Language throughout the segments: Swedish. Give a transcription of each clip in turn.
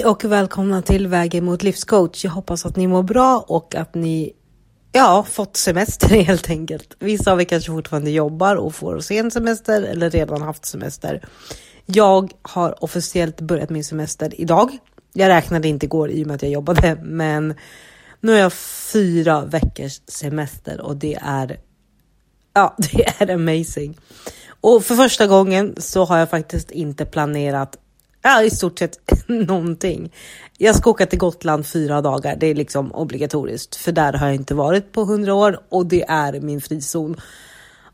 Hej och välkomna till Vägen mot livscoach. Jag hoppas att ni mår bra och att ni ja, fått semester helt enkelt. Vissa av er kanske fortfarande jobbar och får sen semester eller redan haft semester. Jag har officiellt börjat min semester idag. Jag räknade inte igår i och med att jag jobbade, men nu har jag fyra veckors semester och det är Ja, det är amazing. Och för första gången så har jag faktiskt inte planerat Ja, i stort sett någonting. Jag ska åka till Gotland fyra dagar. Det är liksom obligatoriskt, för där har jag inte varit på hundra år och det är min frizon.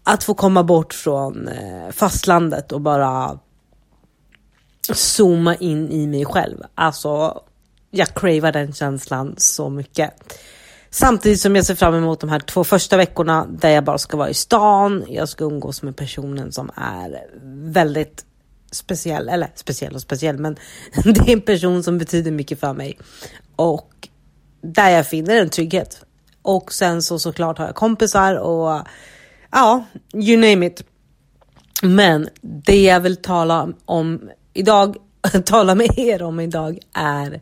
Att få komma bort från eh, fastlandet och bara zooma in i mig själv. Alltså, jag cravar den känslan så mycket. Samtidigt som jag ser fram emot de här två första veckorna där jag bara ska vara i stan. Jag ska umgås med personen som är väldigt speciell, eller speciell och speciell, men det är en person som betyder mycket för mig och där jag finner en trygghet. Och sen så såklart har jag kompisar och ja, you name it. Men det jag vill tala om idag, tala med er om idag är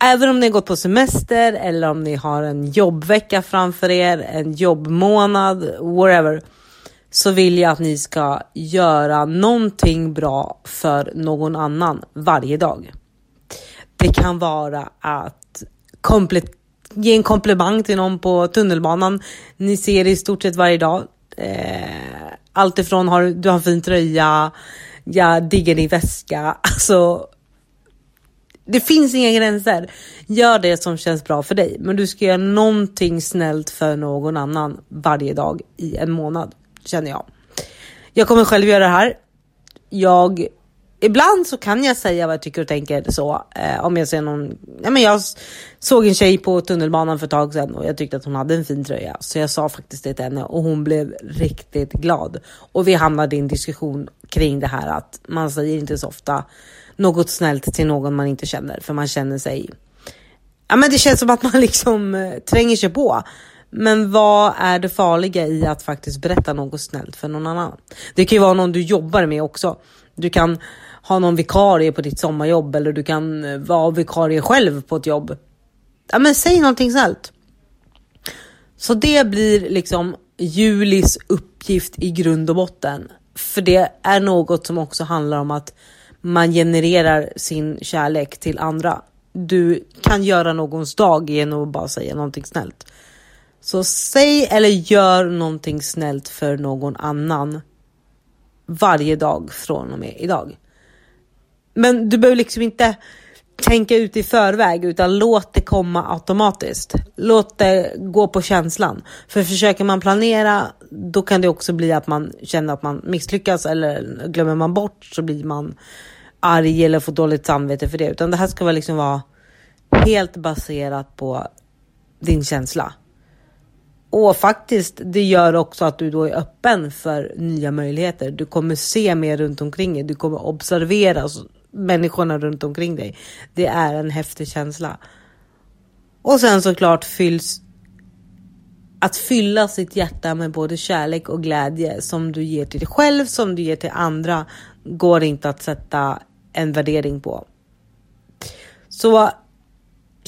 Även om ni har gått på semester eller om ni har en jobbvecka framför er, en jobbmånad, whatever så vill jag att ni ska göra någonting bra för någon annan varje dag. Det kan vara att ge en komplimang till någon på tunnelbanan. Ni ser det i stort sett varje dag. Eh, allt ifrån har du har en fin tröja, jag diggar din väska. Alltså, det finns inga gränser. Gör det som känns bra för dig, men du ska göra någonting snällt för någon annan varje dag i en månad känner jag. Jag kommer själv göra det här. Jag Ibland så kan jag säga vad jag tycker och tänker så. Eh, om jag ser någon. Ja, men jag såg en tjej på tunnelbanan för ett tag sedan och jag tyckte att hon hade en fin tröja. Så jag sa faktiskt det till henne och hon blev riktigt glad. Och vi hamnade i en diskussion kring det här att man säger inte så ofta något snällt till någon man inte känner för man känner sig. Ja, men det känns som att man liksom eh, tränger sig på. Men vad är det farliga i att faktiskt berätta något snällt för någon annan? Det kan ju vara någon du jobbar med också. Du kan ha någon vikarie på ditt sommarjobb eller du kan eh, vara vikarie själv på ett jobb. Ja, men säg någonting snällt. Så det blir liksom Julis uppgift i grund och botten. För det är något som också handlar om att man genererar sin kärlek till andra. Du kan göra någons dag genom att bara säga någonting snällt. Så säg eller gör någonting snällt för någon annan varje dag från och med idag. Men du behöver liksom inte tänka ut i förväg utan låt det komma automatiskt. Låt det gå på känslan. För försöker man planera då kan det också bli att man känner att man misslyckas eller glömmer man bort så blir man arg eller får dåligt samvete för det. Utan det här ska vara liksom vara helt baserat på din känsla. Och faktiskt, det gör också att du då är öppen för nya möjligheter. Du kommer se mer runt omkring dig. Du kommer observera människorna runt omkring dig. Det är en häftig känsla. Och sen såklart fylls att fylla sitt hjärta med både kärlek och glädje som du ger till dig själv, som du ger till andra, går inte att sätta en värdering på. Så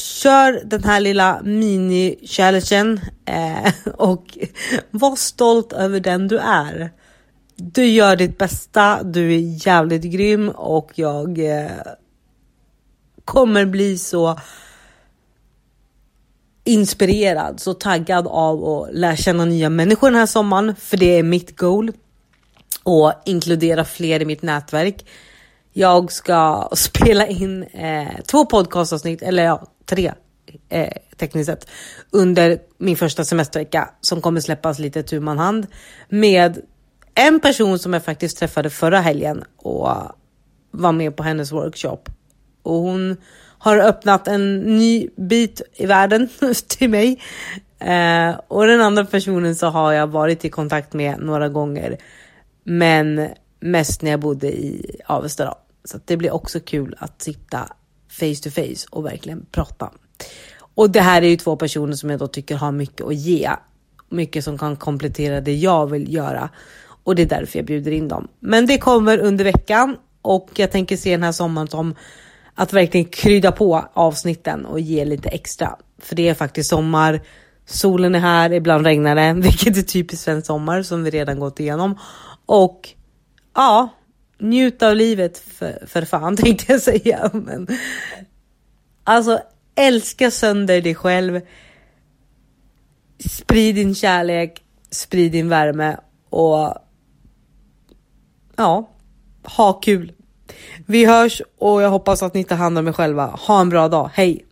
Kör den här lilla mini-challengen eh, och var stolt över den du är. Du gör ditt bästa, du är jävligt grym och jag eh, kommer bli så inspirerad, så taggad av att lära känna nya människor den här sommaren, för det är mitt goal. Och inkludera fler i mitt nätverk. Jag ska spela in eh, två podcastavsnitt, eller ja, tre eh, tekniskt sett, under min första semestervecka som kommer släppas lite tu man hand med en person som jag faktiskt träffade förra helgen och var med på hennes workshop. Och hon har öppnat en ny bit i världen till mig. Eh, och den andra personen så har jag varit i kontakt med några gånger. Men mest när jag bodde i Avesta. då. Så det blir också kul att sitta face to face och verkligen prata. Och det här är ju två personer som jag då tycker har mycket att ge. Mycket som kan komplettera det jag vill göra. Och det är därför jag bjuder in dem. Men det kommer under veckan och jag tänker se den här sommaren som att verkligen krydda på avsnitten och ge lite extra. För det är faktiskt sommar. Solen är här, ibland regnar det, vilket är typiskt svensk sommar som vi redan gått igenom. Och ja, njut av livet för, för fan tänkte jag säga. Men, alltså älska sönder dig själv. Sprid din kärlek, sprid din värme och ja, ha kul. Vi hörs och jag hoppas att ni tar hand om er själva. Ha en bra dag. Hej!